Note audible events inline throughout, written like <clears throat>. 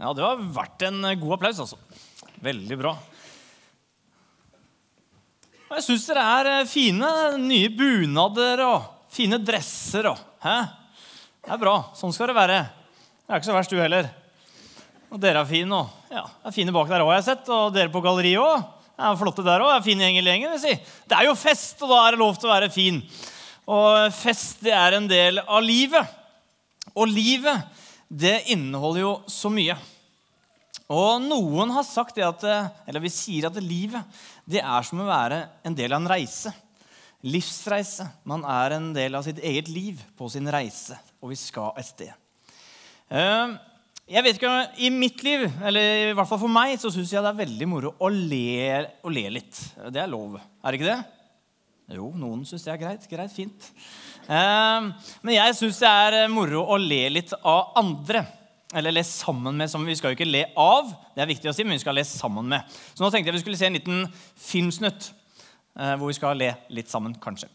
Ja, det var verdt en god applaus, altså. Veldig bra. Og jeg syns dere er eh, fine. Nye bunader og fine dresser og Hæ? Det er bra. Sånn skal det være. Det er ikke så verst, du heller. Og dere er fine Og Ja, det er fine bak der òg, har jeg sett. Og dere på galleriet òg. Er flotte der òg. Fin gjeng i gjengen. vil si. Det er jo fest, og da er det lov til å være fin. Og fest det er en del av livet. Og livet, det inneholder jo så mye. Og noen har sagt det at, eller vi sier at livet det er som å være en del av en reise. Livsreise. Man er en del av sitt eget liv på sin reise, og vi skal et sted. Eh, jeg vet ikke, I mitt liv, eller i hvert fall for meg, så syns jeg det er veldig moro å le, å le litt. Det er lov, er det ikke det? Jo, noen syns det er greit. Greit, fint. Eh, men jeg syns det er moro å le litt av andre. Eller le sammen med. som Vi skal jo ikke le av, det er viktig å si, men vi skal le sammen med. Så nå tenkte jeg vi skulle se en liten filmsnutt eh, hvor vi skal le litt sammen, kanskje.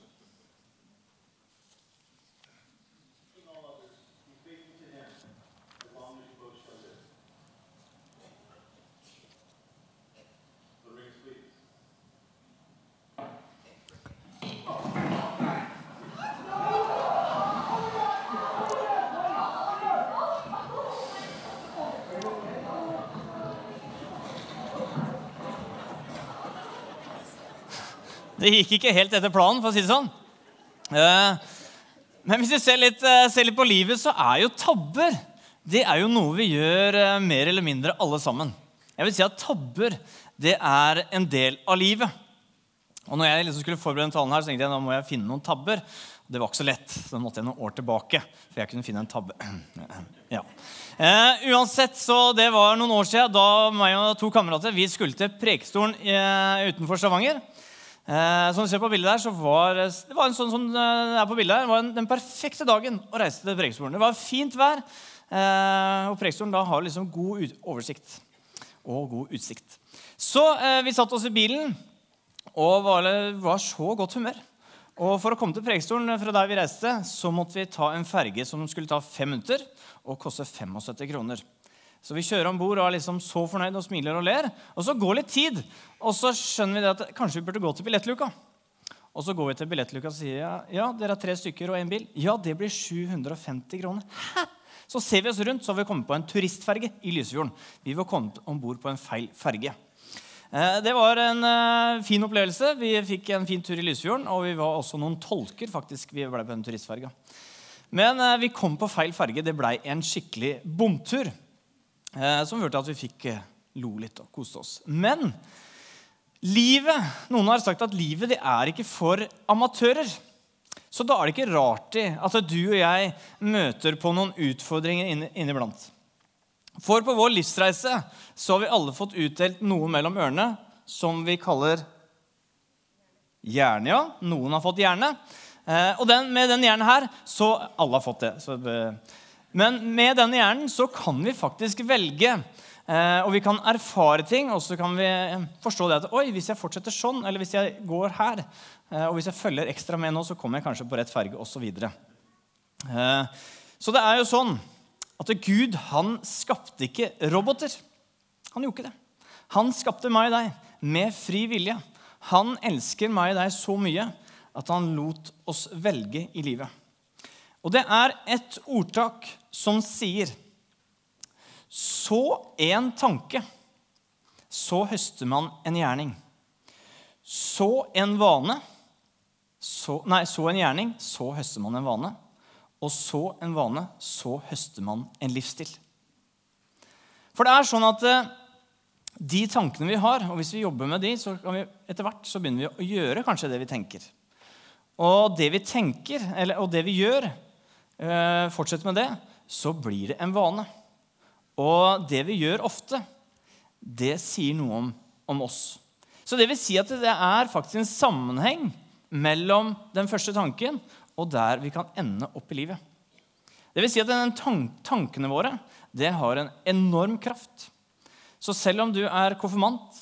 Det gikk ikke helt etter planen, for å si det sånn. Eh, men hvis vi ser litt, eh, ser litt, på livet, så er jo tabber det er jo noe vi gjør eh, mer eller mindre alle sammen. Jeg vil si at tabber det er en del av livet. Og når jeg liksom skulle forberede talen her, så tenkte jeg nå må jeg finne noen tabber. Det var ikke så lett, så da måtte jeg noen år tilbake. for jeg kunne finne en tabbe. <clears throat> Ja. Eh, uansett, så Det var noen år siden da meg og to kamerater vi skulle til Prekestolen utenfor Stavanger. Eh, som du ser på bildet der, så var Det var en sånn som eh, er på bildet her, var en, den perfekte dagen å reise til Preikestolen. Det var fint vær, eh, og Preikestolen har liksom god oversikt og god utsikt. Så eh, vi satte oss i bilen og var, var så godt humør. Og For å komme til Preikestolen fra der vi reiste, så måtte vi ta en ferge som skulle ta fem minutter og koste 75 kroner. Så vi kjører om bord og er liksom så fornøyd og smiler og ler. Og så går litt tid, og så skjønner vi at kanskje vi burde gå til billettluka. Og så går vi til billettluka og sier ja, ja, dere er tre stykker og én bil. Ja, det blir 750 kroner. Hæ? Så ser vi oss rundt, så har vi kommet på en turistferge i Lysefjorden. Vi var kommet om bord på en feil ferge. Eh, det var en eh, fin opplevelse. Vi fikk en fin tur i Lysefjorden, og vi var også noen tolker. faktisk, vi ble på en turistferge. Men eh, vi kom på feil ferge. Det blei en skikkelig bomtur. Eh, som førte til at vi fikk eh, lo litt og koste oss. Men livet Noen har sagt at livet det er ikke for amatører. Så da er det ikke rart at du og jeg møter på noen utfordringer inniblant. For på vår livsreise så har vi alle fått utdelt noe mellom ørene som vi kaller hjerne. ja. Noen har fått hjerne. Eh, og den, med den hjernen her så Alle har fått det. Så, men med denne hjernen så kan vi faktisk velge. Eh, og vi kan erfare ting, og så kan vi eh, forstå det at oi, hvis jeg fortsetter sånn, eller hvis jeg går her, eh, og hvis jeg følger ekstra med nå, så kommer jeg kanskje på rett ferge, osv. Så, så det er jo sånn at Gud han skapte ikke roboter. Han gjorde ikke det. Han skapte meg og deg med fri vilje. Han elsker meg og deg så mye at han lot oss velge i livet. Og det er et ordtak som sier Så en tanke, så høster man en gjerning. Så en vane, så, nei, så en gjerning, så høster man en vane. Og så en vane, så høster man en livsstil. For det er sånn at eh, de tankene vi har, og hvis vi jobber med de, så kan vi etter hvert så begynner vi å gjøre kanskje det vi tenker. Og det vi tenker, eller, og det vi gjør, eh, fortsetter med det, så blir det en vane. Og det vi gjør ofte, det sier noe om, om oss. Så det vil si at det er faktisk en sammenheng mellom den første tanken og der vi kan ende opp i livet. Det vil si at den tank tankene våre det har en enorm kraft. Så selv om du er konfirmant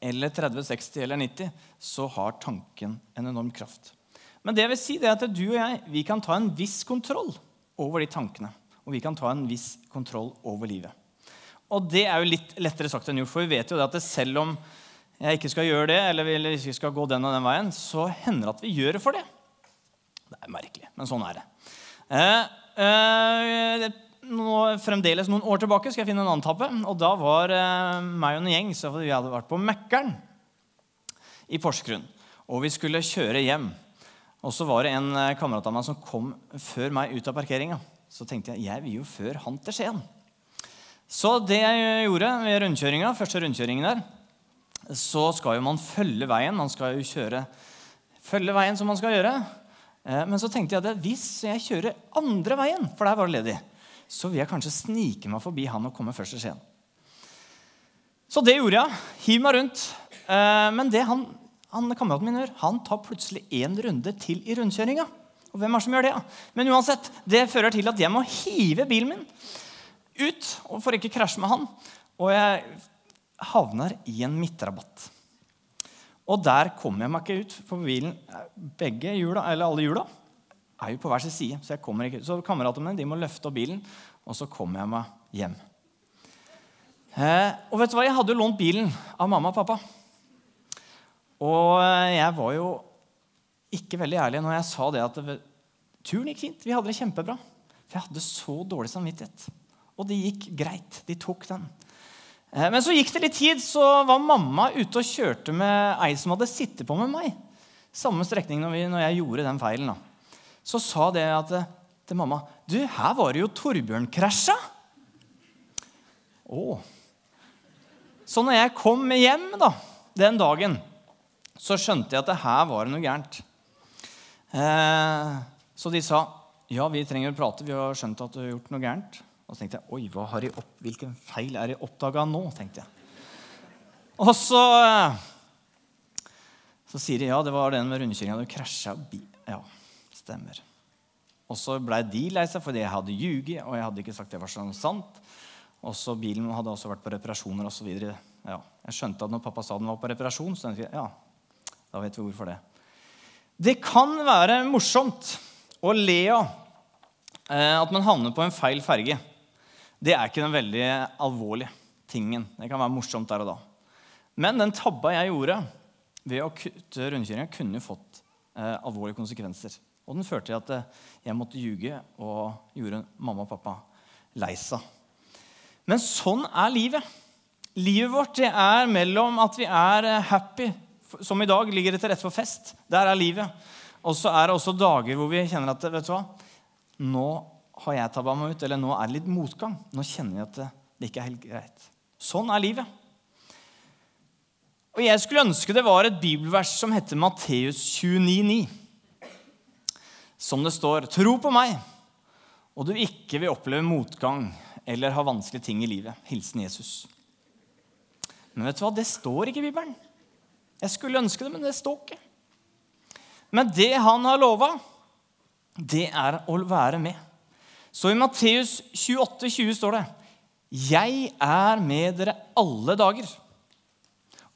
eller 30, 60 eller 90, så har tanken en enorm kraft. Men det vil si det at du og jeg vi kan ta en viss kontroll over de tankene. Og vi kan ta en viss kontroll over livet. Og det er jo litt lettere sagt enn gjort, for vi vet jo det at selv om jeg ikke skal gjøre det, eller vi ikke skal gå den og den veien, så hender det at vi gjør det for det. Det er merkelig, men sånn er det. Eh, eh, nå, fremdeles noen år tilbake skal jeg finne en annen tabbe. Og da var eh, meg og en gjeng så vi hadde vært på Mækkern i Porsgrunn. Og vi skulle kjøre hjem. Og så var det en eh, kamerat av meg som kom før meg ut av parkeringa. Så tenkte jeg jeg vil jo før han til Skien. Så det jeg gjorde ved rundkjøringa, første rundkjøringen der, så skal jo man følge veien. Man skal jo kjøre følge veien som man skal gjøre. Eh, men så tenkte jeg at hvis jeg kjører andre veien, for der var det ledig, så vil jeg kanskje snike meg forbi han og komme først til Skien. Så det gjorde jeg. Hiv meg rundt. Eh, men det han han, kameraten min gjør, han tar plutselig én runde til i rundkjøringa. Og hvem er det som gjør det? Ja? Men uansett, det fører til at jeg må hive bilen min ut og får ikke krasje med han. Og jeg havner i en midtrabatt. Og der kommer jeg meg ikke ut, for bilen, begge hjula, eller alle hjula er jo på hver sin side. Så jeg kommer ikke ut. Så kameratene mine de må løfte opp bilen, og så kommer jeg meg hjem. Eh, og vet du hva? Jeg hadde jo lånt bilen av mamma og pappa. Og jeg var jo ikke veldig ærlig når jeg sa det at turen gikk fint. Vi hadde det kjempebra. For jeg hadde så dårlig samvittighet. Og det gikk greit. De tok den. Eh, men så gikk det litt tid, så var mamma ute og kjørte med ei som hadde sittet på med meg. Samme strekning når, vi, når jeg gjorde den feilen. Da. Så sa det at, eh, til mamma Du, her var det jo Torbjørn krasja. Å. Så når jeg kom hjem da, den dagen så skjønte jeg at det her var noe gærent. Eh, så de sa ja, vi trenger å prate. Vi har skjønt at du har gjort noe gærent. Og så tenkte jeg oi, hva har jeg opp, hvilken feil er det oppdaga nå? tenkte jeg. Og så, eh, så sier de ja, det var den med rundkjøringa. Du krasja. Ja, stemmer. Og så blei de lei seg fordi jeg hadde ljuget, og jeg hadde ikke sagt det var sånn sant. Og så Bilen hadde også vært på reparasjoner osv. Ja, jeg skjønte at når pappa sa den var på reparasjon, så tenkte jeg ja, da vet vi hvorfor det. Det kan være morsomt å le av eh, at man havner på en feil ferge. Det er ikke den veldig alvorlige tingen. Det kan være morsomt der og da. Men den tabba jeg gjorde ved å kutte rundkjøringa, kunne fått eh, alvorlige konsekvenser. Og den førte til at eh, jeg måtte ljuge og gjorde mamma og pappa lei seg. Men sånn er livet. Livet vårt det er mellom at vi er happy som i dag ligger det til rette for fest. Der er livet. Og så er det også dager hvor vi kjenner at vet du hva, nå har jeg tabba meg ut, eller nå er det litt motgang. Nå kjenner jeg at det ikke er helt greit. Sånn er livet. Og Jeg skulle ønske det var et bibelvers som heter Matteus 29,9. Som det står Tro på meg, og du ikke vil oppleve motgang eller ha vanskelige ting i livet. Hilsen Jesus. Men vet du hva? Det står ikke i Bibelen. Jeg skulle ønske det, men det står ikke. Men det han har lova, det er å være med. Så i Matteus 28, 20 står det Jeg er med dere alle dager.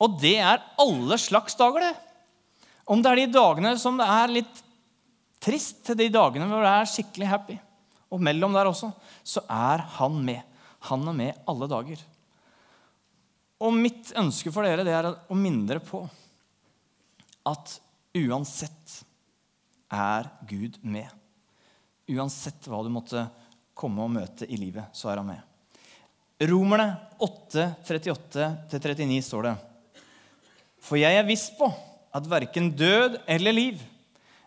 Og det er alle slags dager, det. Om det er de dagene som det er litt trist, til de dagene hvor det er skikkelig happy, og mellom der også, så er han med. Han er med alle dager. Og mitt ønske for dere det er å minne dere på at uansett er Gud med. Uansett hva du måtte komme og møte i livet, så er han med. Romerne 8, 38-39 står det. For jeg er viss på at verken død eller liv,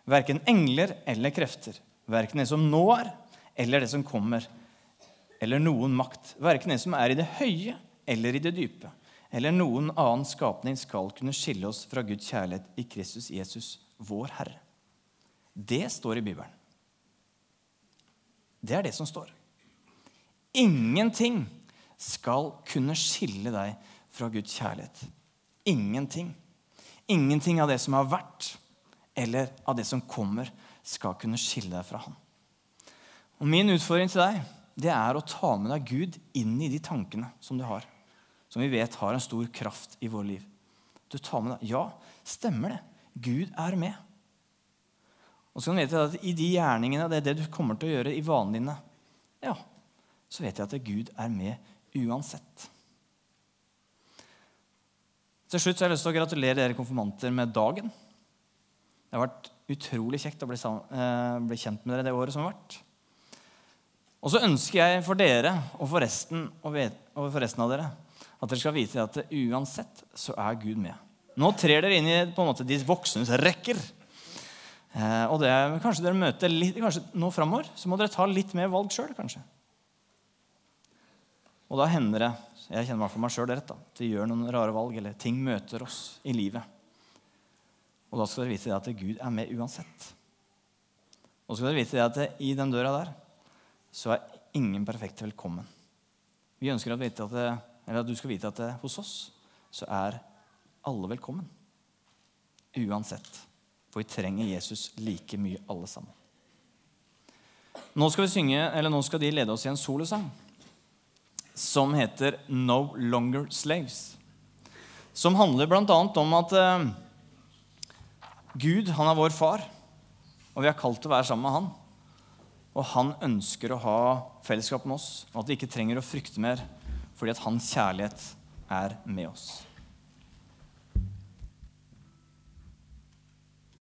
verken engler eller krefter, verken det som nå er, eller det som kommer, eller noen makt, verken det som er i det høye eller i det dype, eller noen annen skapning skal kunne skille oss fra Guds kjærlighet i Kristus Jesus, vår Herre. Det står i Bibelen. Det er det som står. Ingenting skal kunne skille deg fra Guds kjærlighet. Ingenting. Ingenting av det som har vært, eller av det som kommer, skal kunne skille deg fra Han. Og Min utfordring til deg det er å ta med deg Gud inn i de tankene som du har som vi vet har en stor kraft i vår liv. Du tar med deg Ja, stemmer det. Gud er med. Og så kan du vite at I de gjerningene, det er det du kommer til å gjøre i vanene dine, ja, så vet jeg at Gud er med uansett. Til slutt så har jeg lyst til å gratulere dere konfirmanter med dagen. Det har vært utrolig kjekt å bli, eh, bli kjent med dere det året som har vært. Og så ønsker jeg for dere og for resten, og for resten av dere at dere skal vite at uansett så er Gud med. Nå trer dere inn i på en måte de voksnes rekker. Eh, og det kanskje dere møter litt, kanskje nå framover så må dere ta litt mer valg sjøl, kanskje. Og da hender det jeg kjenner meg for meg sjøl rett, da, at vi gjør noen rare valg, eller ting møter oss i livet. Og da skal dere vite at Gud er med uansett. Og så skal dere vite at i den døra der så er ingen perfekte velkommen. Vi ønsker å vite at, det, at du skal vite at det, hos oss så er alle velkommen. Uansett. For vi trenger Jesus like mye, alle sammen. Nå skal, vi synge, eller nå skal de lede oss i en solosang som heter 'No Longer Slaves'. Som handler bl.a. om at eh, Gud han er vår far, og vi er kalt til å være sammen med han. Og han ønsker å ha fellesskap med oss, og at vi ikke trenger å frykte mer fordi at hans kjærlighet er med oss.